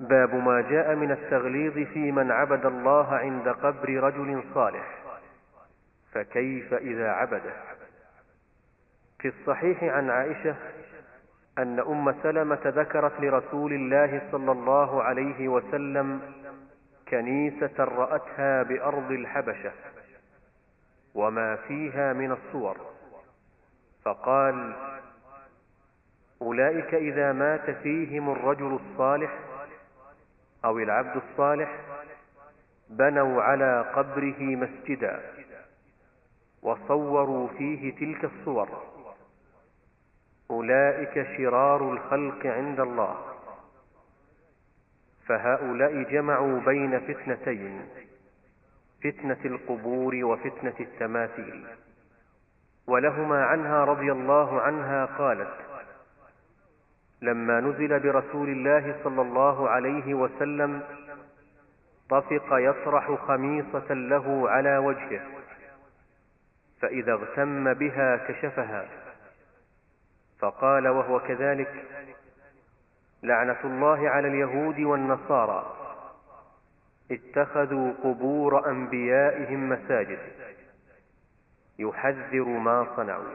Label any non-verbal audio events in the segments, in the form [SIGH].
باب ما جاء من التغليظ في من عبد الله عند قبر رجل صالح. فكيف إذا عبده؟ في الصحيح عن عائشة أن أم سلمة ذكرت لرسول الله صلى الله عليه وسلم كنيسة رأتها بأرض الحبشة وما فيها من الصور. فقال أولئك إذا مات فيهم الرجل الصالح أو العبد الصالح بنوا على قبره مسجدا وصوروا فيه تلك الصور. أولئك شرار الخلق عند الله. فهؤلاء جمعوا بين فتنتين فتنة القبور وفتنة التماثيل. ولهما عنها رضي الله عنها قالت لما نزل برسول الله صلى الله عليه وسلم طفق يطرح خميصة له على وجهه فإذا اغتم بها كشفها. فقال وهو كذلك لعنة الله على اليهود والنصارى اتخذوا قبور أنبيائهم مساجد يحذر ما صنعوا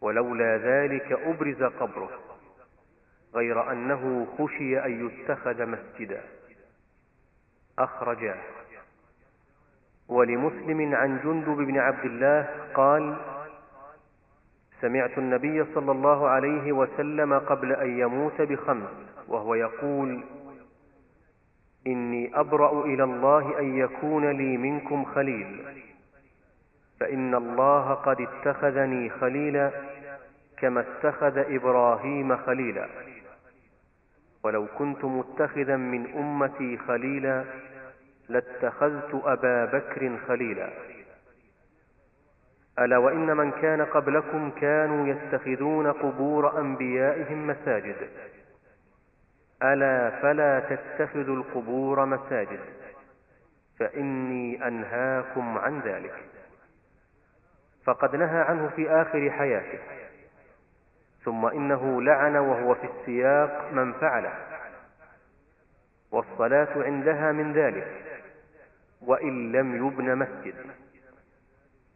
ولولا ذلك أبرز قبره. غير أنه خشي أن يتخذ مسجدا. أخرجاه. ولمسلم عن جندب بن عبد الله قال سمعت النبي صلى الله عليه وسلم قبل أن يموت بخمس وهو يقول إني أبرأ إلى الله أن يكون لي منكم خليل. فإن الله قد اتخذني خليلا كما اتخذ إبراهيم خليلا. ولو كنت متخذا من أمتي خليلا لاتخذت أبا بكر خليلا. ألا وإن من كان قبلكم كانوا يتخذون قبور أنبيائهم مساجد. ألا فلا تتخذوا القبور مساجد. فإني أنهاكم عن ذلك. فقد نهى عنه في آخر حياته. ثم إنه لعن وهو في السياق من فعله والصلاة عندها من ذلك وإن لم يبن مسجد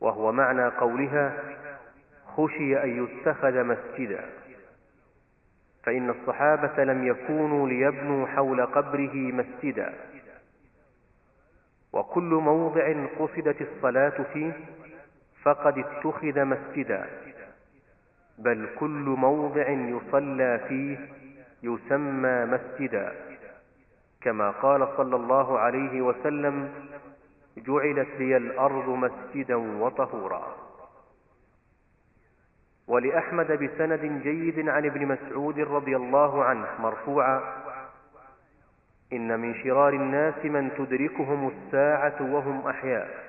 وهو معنى قولها خشي أن يتخذ مسجدا فإن الصحابة لم يكونوا ليبنوا حول قبره مسجدا وكل موضع قصدت الصلاة فيه فقد اتخذ مسجدا. بل كل موضع يصلى فيه يسمى مسجدا. كما قال صلى الله عليه وسلم جعلت لي الأرض مسجدا وطهورا. ولأحمد بسند جيد عن ابن مسعود رضي الله عنه مرفوعا إن من شرار الناس من تدركهم الساعة وهم أحياء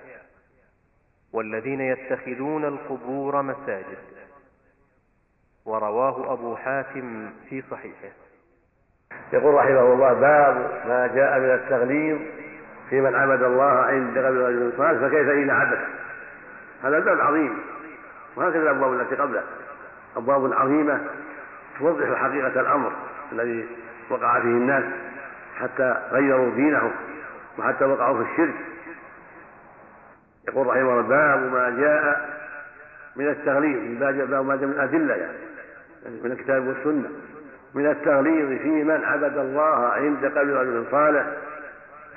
والذين يتخذون القبور مساجد. ورواه أبو حاتم في صحيحه. يقول رحمه الله باب ما جاء من التغليظ في من عبد الله عند قبل رجل صالح فكيف إذا عبد؟ هذا الباب عظيم. وهكذا الأبواب التي قبله. أبواب عظيمة توضح حقيقة الأمر الذي وقع فيه الناس حتى غيروا دينهم وحتى وقعوا في الشرك. يقول رحمه الله باب ما جاء من التغليظ باب ما جاء من الأدلة يعني. من الكتاب والسنة من التغليظ في من عبد الله عند قبر رجل صالح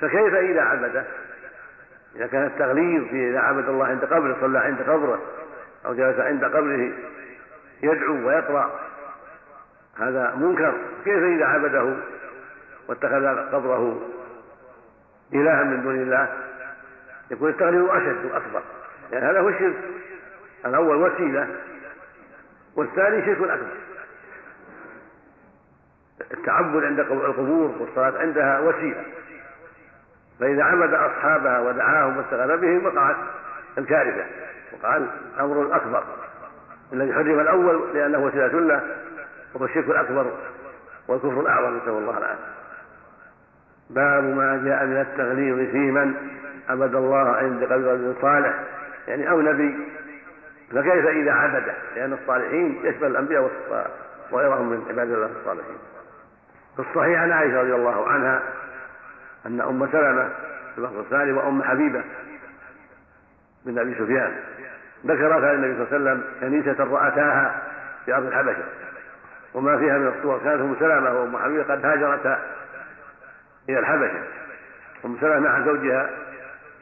فكيف إذا عبده؟ إذا كان التغليظ في إذا عبد الله عند قبره صلى عند قبره أو جلس عند قبره يدعو ويقرأ هذا منكر. كيف إذا عبده واتخذ قبره إلها من دون الله؟ يكون التغليظ أشد وأكبر يعني هذا هو الشرك الأول وسيلة والثاني شرك أكبر التعبد عند القبور والصلاة عندها وسيلة. فإذا عبد أصحابها ودعاهم واستغاث بهم وقعت الكارثة. وقع الأمر الأكبر. الذي حرم الأول لأنه وسيلة له وهو الشرك الأكبر والكفر الأعظم نسأل الله العافية. باب ما جاء من التغليظ في من عبد الله عند رجل صالح يعني أو نبي. فكيف إذا عبده لأن الصالحين يشمل الأنبياء وغيرهم من عباد الله الصالحين. في الصحيح عن عائشة رضي الله عنها أن أم سلمة في اللفظ الثاني وأم حبيبة بن أبي سفيان ذكرتا للنبي صلى الله عليه وسلم كنيسة رأتاها في أرض الحبشة. وما فيها من الصور كانت أم سلمة وأم حبيبة قد هاجرتا إلى الحبشة. أم سلمة مع زوجها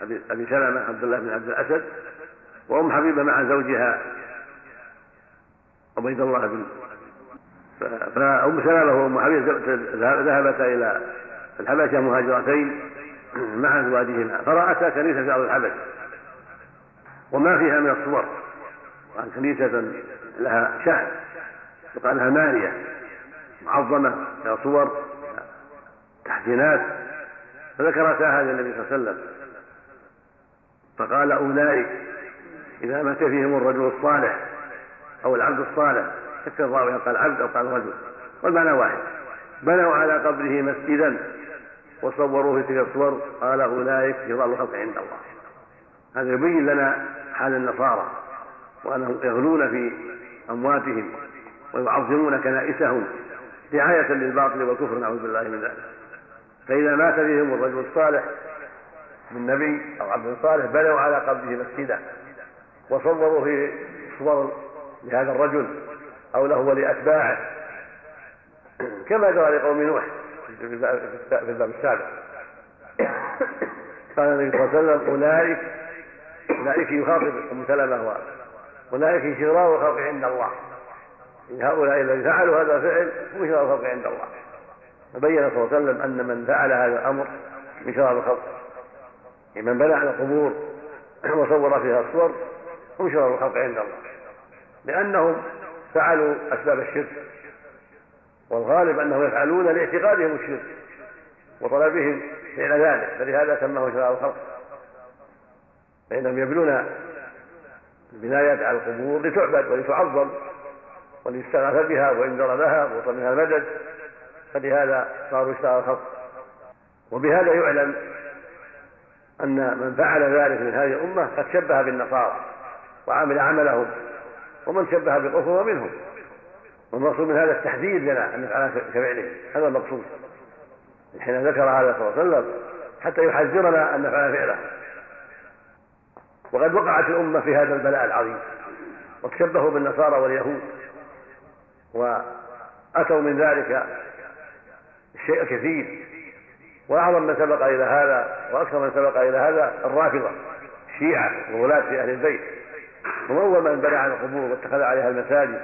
أبي سلمة عبد الله بن عبد الأسد وأم حبيبة مع زوجها عبيد الله بن فأم سلمة وأم حبيبة ذهبتا إلى الحبشة مهاجرتين [CLEARS THROAT] مع أزواجهما فرأتا كنيسة في أرض الحبشة. وما فيها من الصور وأن كنيسة لها شأن يقال لها مارية معظمة فيها صور تحسينات فذكرتا هذا النبي صلى الله عليه وسلم. فقال أولئك إذا مات فيهم الرجل الصالح أو العبد الصالح شك الراوي قال عبد أو قال رجل. والمعنى واحد. بنوا على قبره مسجدا وصوروه في تلك الصور قال أولئك شرار الخلق عند الله. هذا يبين لنا حال النصارى وأنهم يغلون في أمواتهم ويعظمون كنائسهم رعاية للباطل والكفر نعوذ بالله من ذلك. فإذا مات بهم الرجل الصالح من نبي أو عبد صالح بنوا على قبره مسجدا. وصوروا في صور لهذا الرجل أو له ولأتباعه. كما جرى لقوم نوح في الباب السابق قال النبي صلى الله عليه وسلم أولئك أولئك يخاطب أم سلمة أولئك شرار الخلق عند الله. إن هؤلاء الذين فعلوا هذا الفعل هم شرار الخلق عند الله. فبين صلى الله عليه وسلم أن من فعل هذا الأمر من شرار الخلق. من بنى على القبور وصور فيها الصور هم شرار الخلق عند الله. لأنهم فعلوا أسباب الشرك والغالب أنهم يفعلون لاعتقادهم الشرك وطلبهم فعل ذلك فلهذا سماه شرار الخلق. فإنهم يبنون البنايات على القبور لتعبد ولتعظم وليستغاث بها وينذر لها ويطلب منها المدد فلهذا صاروا اشترى الخلق. وبهذا يعلم أن من فعل ذلك من هذه الأمة قد شبه بالنصارى. وعمل عملهم ومن شبه بالكفر ومنهم. والمقصود من هذا التحذير لنا أن نفعل كفعلهم هذا المقصود. حين ذكر هذا صلى الله عليه وسلم حتى يحذرنا أن نفعل فعله. وقد وقعت الأمة في هذا البلاء العظيم وتشبهوا بالنصارى واليهود وأتوا من ذلك الشيء الكثير. وأعظم من سبق إلى هذا وأكثر من سبق إلى هذا الرافضة الشيعة وولاة في أهل البيت. أول من بنى على القبور واتخذ عليها المساجد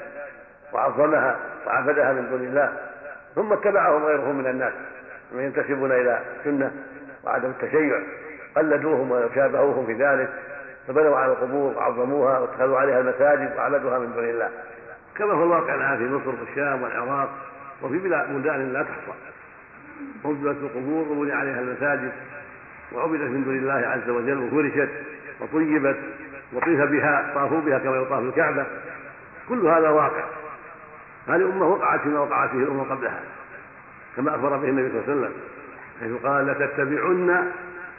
وعظمها وعبدها من دون الله. ثم اتبعهم غيرهم من الناس من ينتسبون إلى السنة وعدم التشيع. قلدوهم وشابهوهم في ذلك. فبنوا على القبور وعظموها واتخذوا عليها المساجد وعبدوها من دون الله. كما هو الواقع الآن في مصر والشام والعراق وفي بلدان لا تحصى. عبدت القبور وبني عليها المساجد وعبدت من دون الله عز وجل وفرشت وطيبت وطيف بها طافوا بها كما يطاف الكعبة. كل هذا واقع. هذه الامه وقعت فيما وقعت فيه الأمة قبلها. كما أخبر به النبي صلى الله عليه وسلم حيث قال لتتبعن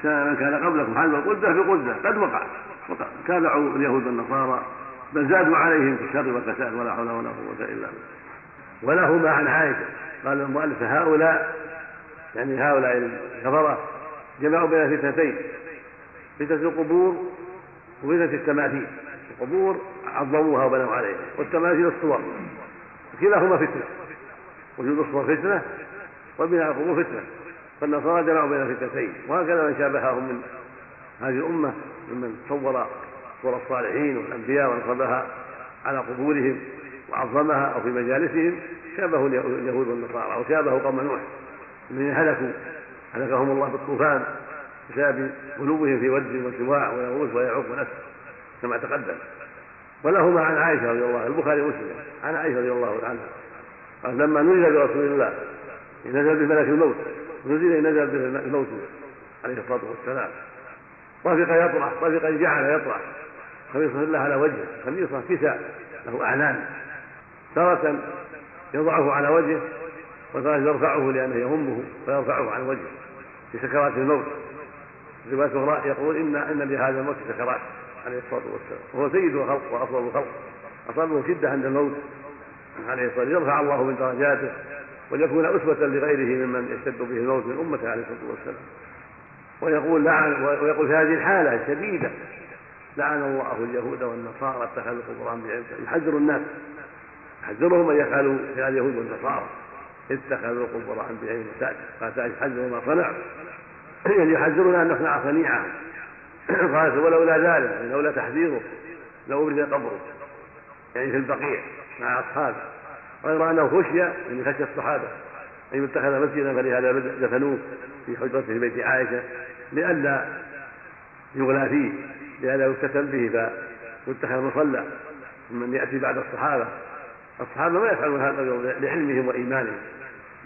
من كان قبلكم. حذو القدة بقده قد وقع. تابعوا اليهود والنصارى بل زادوا عليهم في الشر والفساد ولا حول ولا قوة إلا بالله. ولهما عن عائشة. قال المؤلف هؤلاء يعني هؤلاء الكفرة جمعوا بين فتنتين فتنة القبور وفتنه التماثيل. القبور عظموها وبنوا عليها. والتماثيل الصور. كلاهما فتنة. وجود الصور فتنة وبناء القبور فتنة. فالنصارى جمعوا بين الفتنتين. وهكذا من شابههم من هذه الأمة ممن صور صور الصالحين والأنبياء ونصبها على قبورهم وعظمها أو في مجالسهم. شابهوا اليهود والنصارى وشابهوا قوم نوح. الذين هلكوا. هلكهم الله بالطوفان. بسبب غلوهم في ود وسواع ويغوث ويعوق ونسر كما تقدم. ولهما عن عائشة رضي الله البخاري ومسلم. عن عائشة رضي الله عنها. قال لما نزل برسول الله نزل بملك الموت. نزل نزل به الموت عليه الصلاة والسلام. رفق يطرح رفق جعل يطرح. خميصة الله على وجهه خميصة كساء له أعلام تارة يضعه على وجهه وتارة يرفعه لأنه يهمه فيرفعه عن وجهه في سكرات الموت. رواية أخرى يقول إن إن لهذا الموت سكرات عليه الصلاة والسلام. وهو سيد الخلق وأفضل الخلق. أصابه شدة عند الموت عليه الصلاة والسلام. يرفع الله من درجاته وليكون أسوة لغيره ممن يشتد به الموت من أمته عليه الصلاة والسلام. ويقول لعن ويقول في هذه الحالة الشديدة لعن الله اليهود والنصارى اتخذوا القرآن يحذر الناس. يحذرهم أن يفعلوا في اليهود والنصارى. اتخذوا قبور انبيائهم مساجد قال يحذر ما صنعوا. يحذرنا أن نصنع صنيعة. قالت ولولا ذلك لولا تحذيره لأبرز قبره يعني في البقيع مع أصحابه. غير أنه خشي من خشي الصحابة أن يتخذ مسجدا فلهذا دفنوه في حجرته في بيت عائشة لئلا يغلى فيه لئلا يفتتن به فيتخذ مصلى. من يأتي بعد الصحابة. الصحابة ما يفعلون هذا لعلمهم وإيمانهم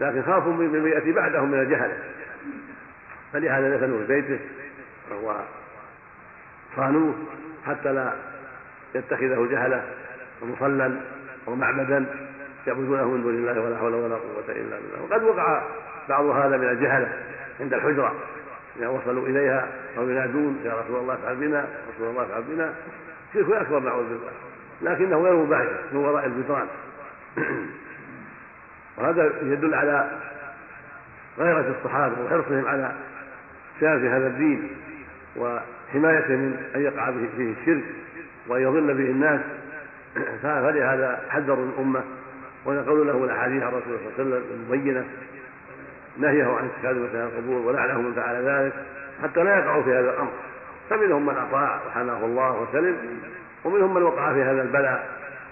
لكن خافوا ممن يأتي بعدهم من الجهل. فلهذا دفنوه في بيته وصانوه حتى لا يتخذه جهلة ومصلى ومعبدا يعبدونه من دون الله ولا حول ولا قوة إلا بالله. وقد وقع بعض هذا من الجهلة عند الحجرة إذا وصلوا إليها أو ينادون يا رسول الله افعل بنا رسول الله افعل بنا. شرك أكبر نعوذ بالله لكنه غير مباشر من وراء الجدران [CLEARS THROAT] وهذا يدل على غيرة الصحابة وحرصهم على شرف هذا الدين وحمايته من أن يقع فيه الشرك وأن يضل به الناس فلهذا حذروا الأمة ونقلوا له الأحاديث عن رسول الله صلى الله عليه وسلم المبينة نهيه عن اتخاذ مثل القبور ولعنه من فعل ذلك حتى لا يقعوا في هذا الأمر. فمنهم من أطاع وحماه الله وسلم ومنهم من وقع في هذا البلاء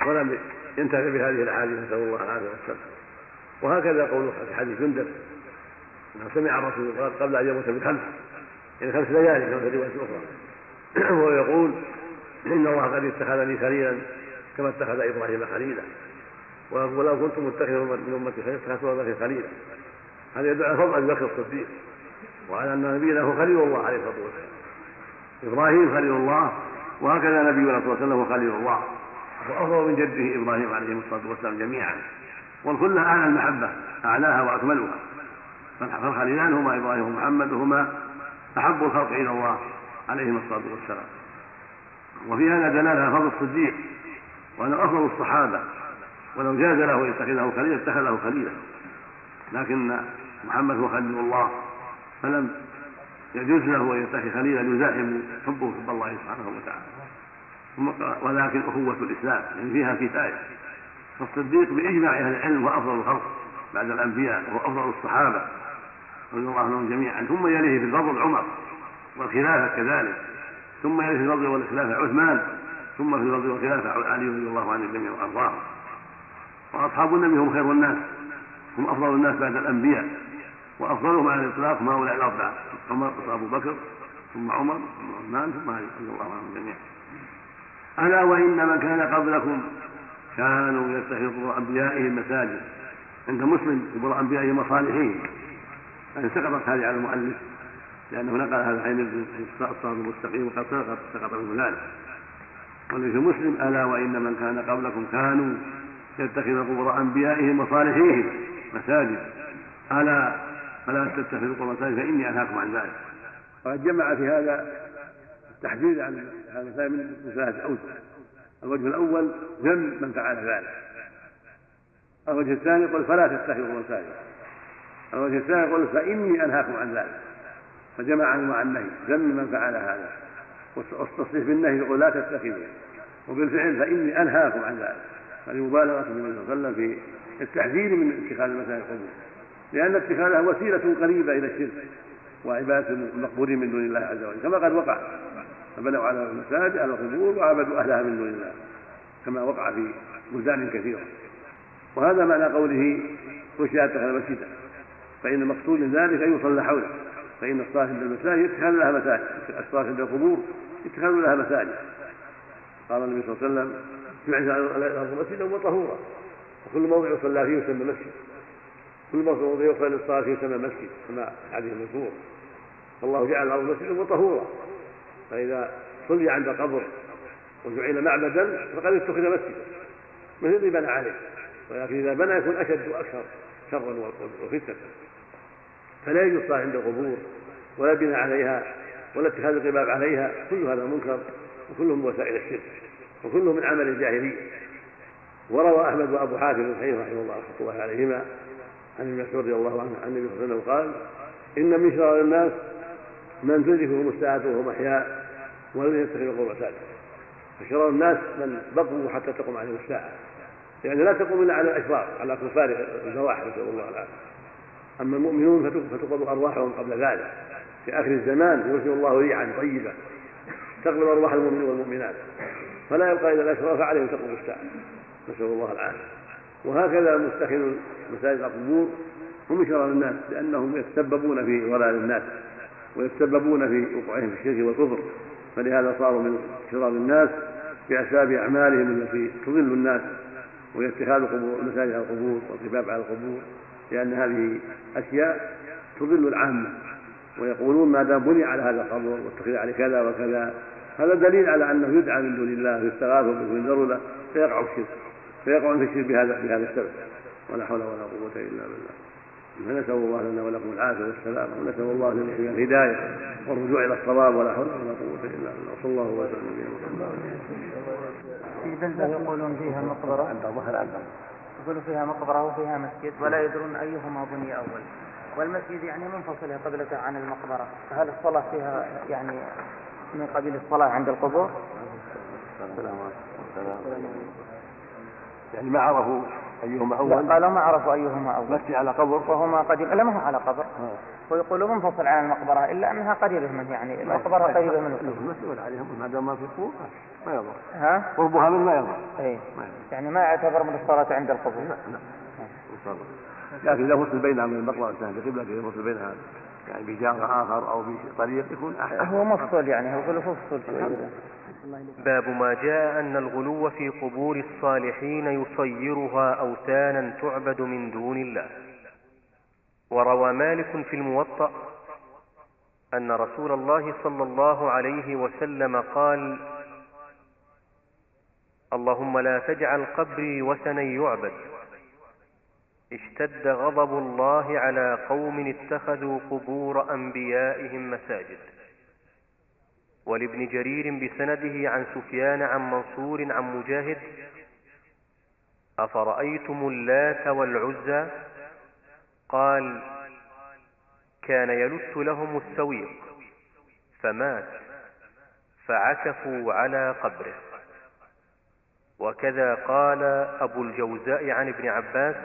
ولم ينتفع بهذه الأحاديث نسأل الله العافية والسلام. وهكذا قول في حديث جندب انه سمع الرسول قبل أن يموت بخمس يعني خمس ليالي كما في روايه أخرى. [CLEARS THROAT] وهو يقول إن الله قد اتخذني خليلا كما اتخذ إبراهيم خليلا. ولو كنت متخذا من أمتي خليلا اتخذت ابي خليلا. هذا يدل على فضل أبي بكر الصديق وعلى أن نبينا هو خليل الله عليه الصلاة والسلام. إبراهيم خليل الله وهكذا نبينا صلى الله عليه وسلم هو خليل الله. وأفضل من جده إبراهيم عليه الصلاة والسلام جميعا. والخله أعلى المحبة أعلاها وأكملها. فالخليلان هما إبراهيم ومحمد وهما أحب الخلق إلى الله عليهما الصلاة والسلام. وفي هذا دلالة على فضل الصديق وانه أفضل الصحابة ولو جاز له إن يتخذه خليلا اتخذه خليلا. لكن محمد هو خليل الله فلم يجوز له أن يتخذ خليلا يزاحم حبه حب الله سبحانه وتعالى. ولكن أخوة الإسلام يعني فيها كفاية. فالصديق بإجماع أهل العلم هو أفضل الخلق بعد الأنبياء وهو أفضل الصحابة. رضي الله عنهم جميعا. ثم يليه في الفضل عمر والخلافة كذلك. ثم يليه في الفضل والخلافة عثمان. ثم في الفضل والخلافة علي رضي الله عن الجميع وأرضاه. وأصحاب النبي هم خير الناس. هم أفضل الناس بعد الأنبياء. وأفضلهم على الإطلاق هم هؤلاء الأربعة. عمر وابو بكر ثم عمر ثم عثمان ثم علي رضي الله عنهم جميعا. ألا وإن من كان قبلكم كانوا يتخذون أنبيائهم مساجد. عند مسلم قبور أنبيائهم وصالحين يعني سقطت هذه على المؤلف لأنه نقل هذا عين الصراط المستقيم وقد سقط سقط منه ذلك والذي في مسلم ألا وإن من كان قبلكم كانوا يتخذ قبور أنبيائهم وصالحيهم مساجد. ألا فلا تتخذوا قبور مساجد فإني أنهاكم عن ذلك. وقد جمع في هذا التحذير عن هذا من ثلاثة اوجه الوجه الأول ذم من فعل ذلك. الوجه الثاني يقول فلا تتخذوا مساجد. الوجه الثاني يقول فإني أنهاكم عن ذلك. فجمع عنه عن النهي ذم من فعل هذا. والتصريح بالنهي يقول لا تتخذوا وبالفعل فإني أنهاكم عن ذلك. هذه مبالغة من النبي صلى الله عليه وسلم في التحذير من اتخاذ المساجد القبور لأن اتخاذها وسيلة قريبة إلى الشرك وعبادة المقبورين من دون الله عز وجل. كما قد وقع فبنوا على المساجد على القبور وعبدوا أهلها من دون الله. كما وقع في بلدان كثيرة. وهذا معنى قوله خشي أتخذ مسجدا فإن المقصود من ذلك أن يصلى حوله. فإن الصلاة عند المساجد يتخذ لها مساجد. الصلاة عند القبور يتخذ لها مساجد. قال النبي صلى الله عليه وسلم جعل الأرض مسجدا وطهورا وكل موضع يصلى فيه يسمى مسجد كل موضع يصلى للصلاة فيه يسمى مسجد كما الحديث المذكور فالله جعل الأرض مسجدا وطهورا فإذا صلي عند قبر وجعل معبدا فقد اتخذ مسجدا. مثل الذي بنى عليه. ولكن إذا بنى يكون أشد وأكثر. شرا وفتنه فلا يجوز الصلاه عند القبور ولا بناء عليها ولا اتخاذ القباب عليها كل هذا منكر وكله من وسائل الشرك وكله من عمل الجاهلية. وروى أحمد وأبو حاتم بن حنيفه رحمه الله رحمة الله عليهما عن ابن مسعود رضي الله عنه عن النبي صلى الله عليه وسلم قال إن من شرار الناس من تدركهم الساعة وهم أحياء ولم يتخذوا ساده فشرار الناس من بقوا حتى تقوم عليهم الساعة. يعني لا تقوم إلا على الاشرار على كفار الزواحف نسأل الله العافية. أما المؤمنون فتقبض أرواحهم قبل ذلك. في آخر الزمان يرسل الله ريحا طيبة تقبل أرواح المؤمنين والمؤمنات. فلا يبقى إلا الاشرار فعليهم تقوم الساعة. نسأل الله العافية. وهكذا متخذ مساجد القبور هم شرار الناس لأنهم يتسببون في ضلال الناس ويتسببون في وقوعهم في الشرك والكفر. فلهذا صاروا من شرار الناس بأسباب أعمالهم التي تضل الناس وهي اتخاذ مساجد على القبور والكتاب على القبور لأن هذه أشياء تضل العامة ويقولون ما دام بني على هذا القبر واتخذ عليه كذا وكذا. هذا دليل على أنه يدعى من دون الله ويستغاث وينذر له فيقع الشرك فيقع في الشرك بهذا بهذا السبب. ولا حول ولا قوة إلا بالله. فنسأل الله لنا ولكم العافية والسلامة ونسأل الله لنا الهداية والرجوع إلى الصواب ولا حول ولا قوة إلا بالله. وصلى الله وسلم على في بلدة يقولون فيها مقبرة. عند ظهر عند يقولوا فيها مقبرة وفيها مسجد. ولا يدرون أيهما بني أول. والمسجد يعني منفصلة قبلته عن المقبرة. فهل الصلاة فيها يعني من قبيل الصلاة عند القبور؟ السلام عليكم. يعني ما عرفوا أيهما أول قالوا ما عرفوا أيهما أول. مسجد على قبر. وهما قديم لا ما هو على قبر. آه. ويقولوا منفصل عن المقبرة إلا أنها قريبة منه يعني المقبرة قريبة منه. المسؤول عليهم ما دام ما في قبور ما يضر. ها؟ قربها من ما يضر. يضر. يعني ما يعتبر من الصلاة عند القبور. لا لا لكن إذا فصل بينها من المقبرة الثانية قبلة فصل بينها يعني بجار آخر أو بطريق يكون أحسن. هو مفصول يعني هو يقولوا باب ما جاء أن الغلو في قبور الصالحين يصيرها أوثانا تعبد من دون الله. وروى مالك في الموطأ أن رسول الله صلى الله عليه وسلم قال اللهم لا تجعل قبري وثنا يعبد. اشتد غضب الله على قوم اتخذوا قبور أنبيائهم مساجد. ولابن جرير بسنده عن سفيان عن منصور عن مجاهد أفرأيتم اللات والعزى؟ قال كان يلت لهم السويق فمات فعكفوا على قبره. وكذا قال أبو الجوزاء عن ابن عباس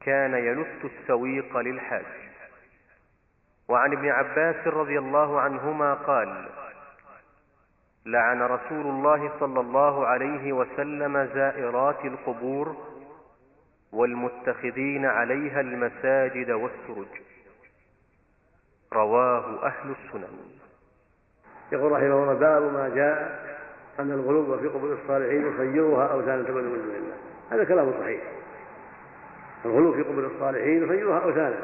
كان يلت السويق للحاج. وعن ابن عباس رضي الله عنهما قال لعن رسول الله صلى الله عليه وسلم زائرات القبور والمتخذين عليها المساجد والسرج. رواه أهل السنن. يقول رحمه الله باب ما جاء أن الغلو في قبور الصالحين يصيرها أوثانا تعبد من الله. هذا كلام صحيح. الغلو في قبور الصالحين يصيرها أوثانا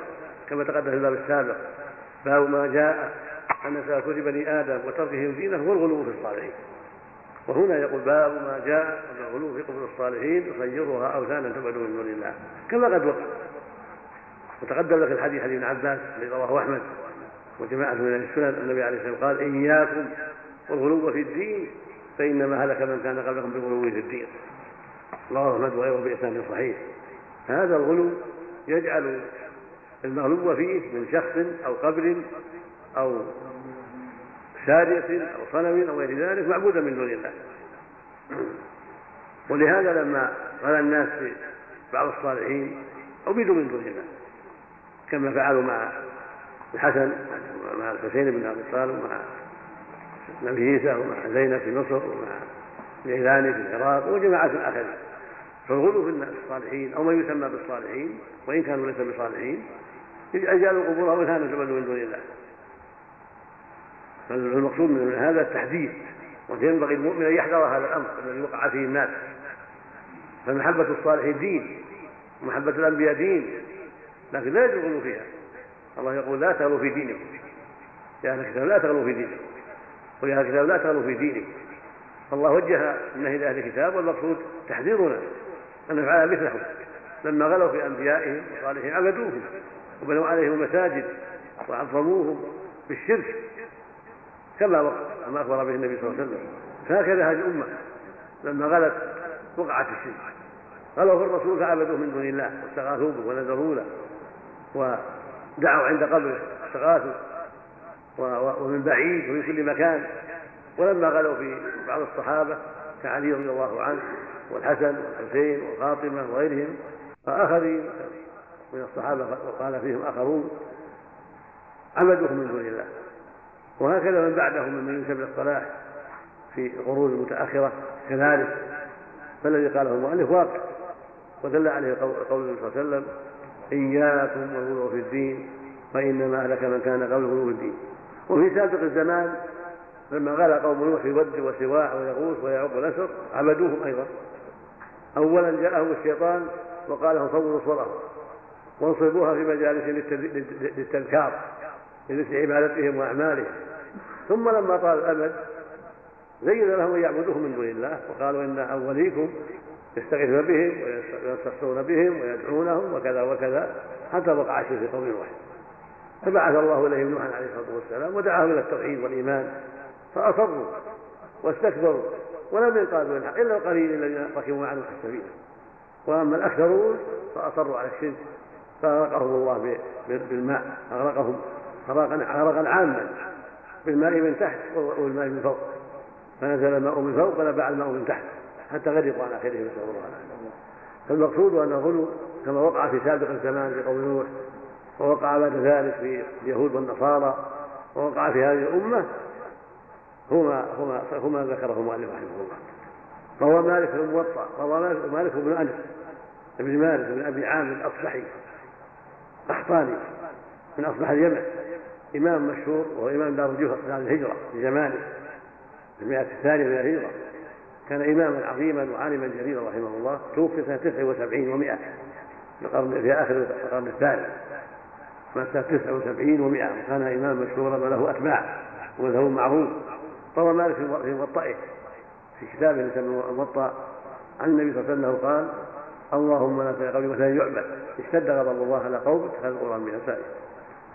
كما تقدم في الباب السابق. باب ما جاء أن تأكل بني آدم وتركهم دينه هو الغلو في الصالحين. وهنا يقول باب ما جاء أن الغلو في قبور الصالحين يصيرها أوثانا تعبد من دون الله. كما قد وقع. وتقدم لك الحديث حديث ابن عباس الذي رواه أحمد وجماعة من السنن النبي عليه الصلاة والسلام قال إياكم والغلو في الدين فإنما هلك من كان قبلكم بالغلو في الدين. رواه أحمد وغيره بإسناد صحيح. هذا الغلو يجعل المغلوب فيه من شخص أو قبر أو سارية أو صنم أو غير ذلك معبودا من دون الله. ولهذا لما غلا الناس في بعض الصالحين عبدوا من دون الله كما فعلوا مع الحسن مع الحسين بن أبي طالب ومع نبي عيسى ومع زينب في مصر ومع العيلاني في العراق وجماعة آخرين فالغلو في الصالحين أو ما يسمى بالصالحين وإن كانوا ليسوا بصالحين يجعلوا قبورها أوثانا تعبد من دون الله. فالمقصود من هذا التحذير وينبغي المؤمن أن يحذر هذا الأمر الذي وقع فيه الناس. فمحبة الصالحين دين ومحبة الأنبياء دين لكن لا يجوز فيها. الله يقول لا تغلوا في دينكم. يا أهل الكتاب لا تغلوا في دينكم. ويا أهل الكتاب لا تغلوا في دينكم. فالله وجه النهي لأهل الكتاب والمقصود تحذيرنا أن نفعل مثلهم. لما غلوا في أنبيائهم وصالحين عبدوهم وبنوا عليهم المساجد وعظموهم بالشرك. كما وقع ما أخبر به النبي صلى الله عليه وسلم. فهكذا هذه الأمة لما غلت وقعت الشرك. غلوا في الرسول فعبدوه من دون الله واستغاثوا به ونذروا له ودعوا عند قبره استغاثوا ومن بعيد ومن كل مكان. ولما غلوا في بعض الصحابة كعلي رضي الله عنه والحسن والحسين وفاطمة وغيرهم فآخرين من الصحابة وقال فيهم آخرون عبدوه من دون الله. وهكذا من بعدهم ممن ينسب للصلاح في القرون المتأخرة كذلك. فالذي قاله المؤلف واقع ودل عليه قول النبي صلى الله عليه وسلم إياكم والغلو في الدين فإنما أهلك من كان قبل غلو الدين. وفي سابق الزمان لما غلا قوم نوح في ود وسواع ويغوث ويعوق ونسر عبدوهم أيضا. أولا جاءهم الشيطان وقال لهم صوروا صورهم وانصبوها في مجالس للتذكار. لمثل عبادتهم وأعمالهم. ثم لما طال الأمد زين لهم أن يعبدوهم من دون الله وقالوا إن أوليكم يستغيثون بهم ويستغفرون بهم ويدعونهم وكذا وكذا حتى وقع الشرك في قوم نوح فبعث الله إليهم نوحا عليه الصلاة والسلام ودعاهم إلى التوحيد والإيمان فأصروا واستكبروا ولم ينقادوا الحق إلا القليل الذين ركبوا مع نوح السفينه وأما الأكثرون فأصروا على الشرك فأغرقهم الله بالماء أغرقهم غرقا عاما بالماء من تحت والماء من فوق. فنزل الماء من فوق ونبع الماء من تحت حتى غرقوا على اخرهم نسأل الله العافية. فالمقصود أن الغلو كما وقع في سابق الزمان في قوم نوح ووقع بعد ذلك في اليهود والنصارى ووقع في هذه الأمة هما هما هما ذكره المؤلف رحمه الله. روى مالك بن الموطا مالك, مالك بن أنس بن مالك بن أبي عامر الأصبحي قحطاني من أصبح اليمن. إمام مشهور وهو إمام دار الهجرة في زمانه في المئة الثانية من الهجرة. كان إماما عظيما وعالما جليلا رحمه الله توفي سنة 79 و100 في في آخر القرن الثالث مات سنة 79 و100 وكان إماما مشهورا وله أتباع وله معروف. روى مالك في موطئه في كتابه يسمى الموطأ عن النبي صلى الله عليه وسلم قال اللهم لا تجعل قولي مثلا يعبد. اشتد غضب الله على قوم اتخذوا القرآن من يساره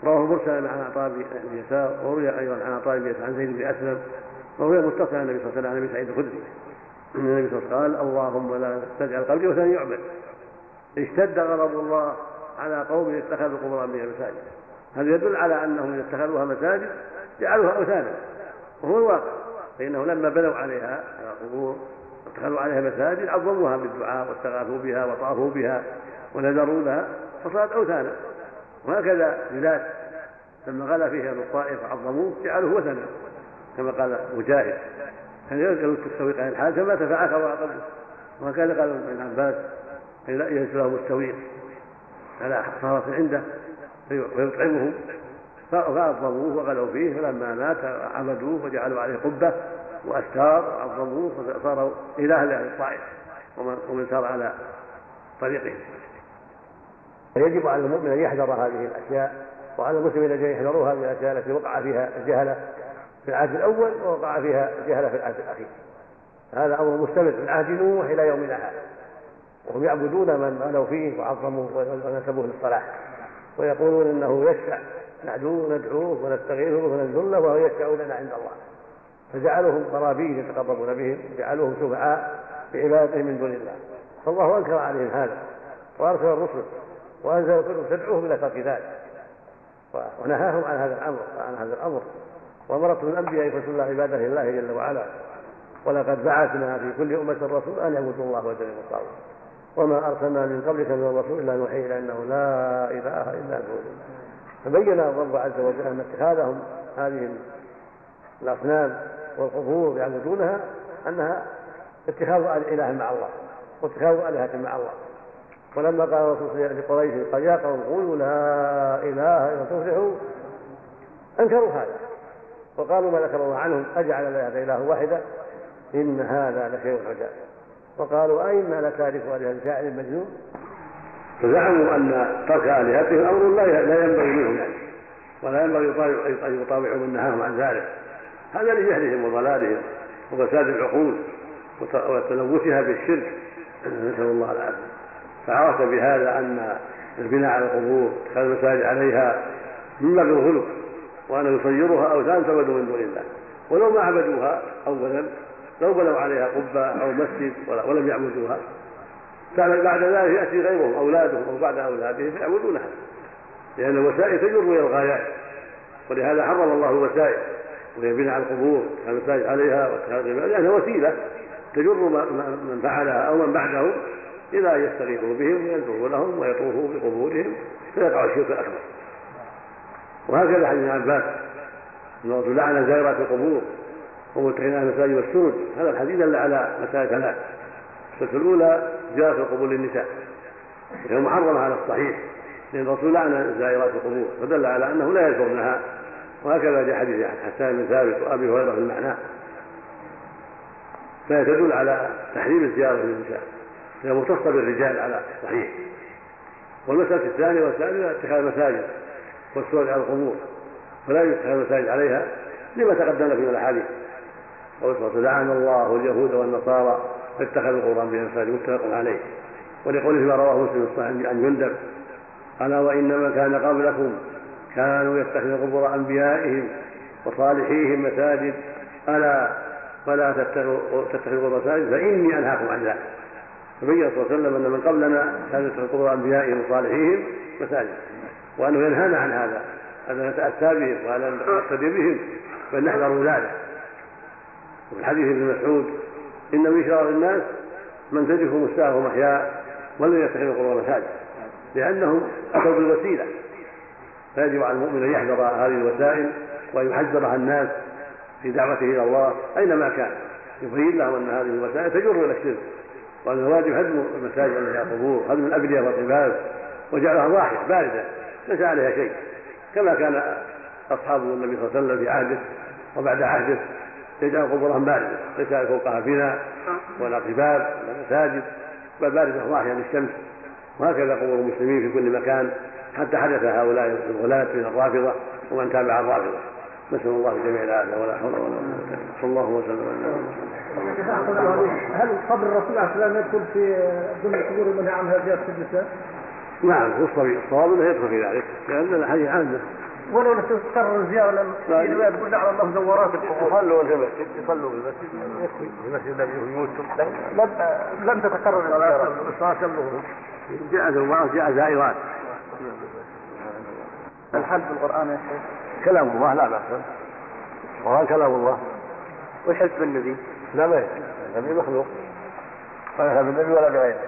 رواه مرسلا عن عطاء بن يسار وروي أيضا عن عطاء بن عن زيد بن أسلم وهو متصل عن النبي صلى الله عليه وسلم عن أبي سعيد الخدري. إن النبي صلى الله عليه وسلم قال اللهم لا تجعل قلبي وثنا يعبد. اشتد غضب الله على قوم اتخذوا قبورا من المساجد هذا يدل على أنهم إذا اتخذوها مساجد جعلوها اوثانا وهو الواقع. فانه لما بنوا عليها على القبور واتخذوا عليها مساجد عظموها بالدعاء واستغاثوا بها وطافوا بها ونذروا لها فصارت اوثانا. وهكذا بلاد لما غلا فيها الطائف وعظموه جعلوه وثنا كما قال مجاهد. كان يجعل التسويق عن الحال فمات فعاك وعقبه وهكذا قال ابن عباس يجلس له مستويق على صارت عنده فيطعمهم فعظموه وغلوا فيه فلما مات عبدوه وجعلوا عليه قبة وأستار وعظموه فصاروا اله لأهل الطائف ومن سار على طريقهم. يجب على المؤمن أن يحذر هذه الأشياء وعلى المسلمين أن يحذروا هذه الأشياء التي وقع فيها الجهله في العهد الأول ووقع فيها جهلة في العهد الأخير. هذا أمر مستمر من عهد نوح إلى يومنا هذا. وهم يعبدون من غلوا فيه وعظموه ونسبوه للصلاح. ويقولون إنه يشفع. ندعوه ندعوه ونستغيثه وننزل له وهو يشفع لنا عند الله. فجعلوهم قرابين يتقربون بهم وجعلوهم شفعاء بعبادتهم من دون الله. فالله أنكر عليهم هذا وأرسل الرسل وأنزل الكتب تدعوهم إلى ترك ذلك. ونهاهم عن هذا الأمر عن هذا الأمر. وامرتم الأنبياء فسلوا عبادة الله جل وعلا. ولقد بعثنا في كل أمة رسول أن يعبدوا الله واجتنبوا الطاغوت. وما أرسلنا من قبلك من الرسول إلا نوحي إلى أنه لا إله إلا هو. فبين الرب عز وجل أن اتخاذهم هذه الأصنام والقبور يعبدونها أنها اتخاذ اله مع الله واتخاذ آلهة مع الله. ولما قال الرسول لقريش قال يا قوم قولوا لا إله إلا تفلحوا أنكروا هذا. وقالوا ما ذكر الله عنهم أجعل الآلهة إله واحدة إن هذا لشيء عجاب. وقالوا أئنا لتاركوا آلهة شاعر مجنون فزعموا أن ترك آلهتهم أمر لا ينبغي منهم. ولا ينبغي أن يطاوعوا من نهاهم عن ذلك. هذا لجهلهم وضلالهم وفساد العقول وتلوثها بالشرك. نسأل الله العافية. فعرف بهذا أن البناء على القبور اتخاذ المساجد عليها من باب الغلو وأن يصيرها أوثان تعبد من دون الله. ولو ما عبدوها أولا لو بنوا عليها قبة أو مسجد ولم يعبدوها بعد ذلك يأتي غيرهم أولادهم أو بعد أولادهم فيعبدونها لأن الوسائل تجر إلى الغايات ولهذا حرم الله الوسائل. وهي بناء القبور كالمساجد عليها واتخاذ لأنها وسيلة تجر من فعلها أو من بعدهم. إلى أن يستغيثوا بهم وينذروا لهم ويطوفوا بقبورهم فيقع الشرك الأكبر. وهكذا حديث ابن عباس. أن الرسول لعن زائرات القبور ومتخذين المساجد والسرج هذا الحديث دل على مسائل ثلاث. السنة الأولى زيارة القبور للنساء. وهي محرمة على الصحيح لأن الرسول لعن زائرات القبور فدل على أنه لا يزورنها. وهكذا في حديث حسان بن ثابت وأبي هريرة في المعنى. فهي تدل على تحريم الزيارة للنساء. هي مختصة بالرجال على الصحيح والمسألة الثانية والثالثة اتخاذ المساجد والسور على القبور. فلا يتخذ المساجد عليها لما تقدم لك من الأحاديث. قول لعن الله اليهود والنصارى اتخذوا القرآن بها المساجد متفق عليه. ولقوله فيما رواه مسلم الصحيح عن جندب ألا وإنما كان قبلكم كانوا يتخذون قبور أنبيائهم وصالحيهم مساجد. ألا فلا تتخذوا مساجد فإني أنهاكم عن ذلك. فبين صلى الله عليه وسلم أن من قبلنا يتخذون قبور انبيائهم وصالحيهم مساجد وأنه ينهانا عن هذا أن نتأتى بهم وأن نقتدي بهم بل نحذر ذلك وفي حديث ابن مسعود إن من شرار الناس من تجف مستاهم احياء ولم يتخذوا قبور مساجد لأنهم أتوا بالوسيلة. فيجب على المؤمن أن يحذر هذه الوسائل وأن يحذرها الناس في دعوته إلى الله أينما كان. يبين لهم أن هذه الوسائل تجر إلى الشرك. وأن الواجب هدم المساجد التي فيها قبور هدم الأبنية والقباب وجعلها ضاحية باردة ليس عليها شيء. كما كان أصحاب النبي صلى الله عليه وسلم في عهده وبعد عهده يجعل قبورهم باردة ليس فوقها بناء ولا قباب ولا مساجد بل باردة ضاحية للشمس. وهكذا قبور المسلمين في كل مكان حتى حدث هؤلاء الغلاة من الرافضة ومن تابع الرافضة. نسأل الله جميع العافية ولا حول ولا قوة إلا بالله. صلى الله وسلم على هل قبر الرسول عليه السلام يدخل في ضمن القبور المنهى عنها زيارة النساء؟ نعم هو الصواب انه يدخل في ذلك لأن الحديث عامه ولو تكرر الزيارة لم تقول على الله زورات القبور. يصلوا في المسجد يصلوا في المسجد يكفي في المسجد الذي هو يموتهم لم لم تتكرر الزيارة. الصلاه جاء زوارات جاء زائرات. الحل في القرآن يا شيخ. كلام الله لا بأس. القران كلام الله. وحزب النبي. لا ما النبي مخلوق. ولا بالنبي ولا بغيره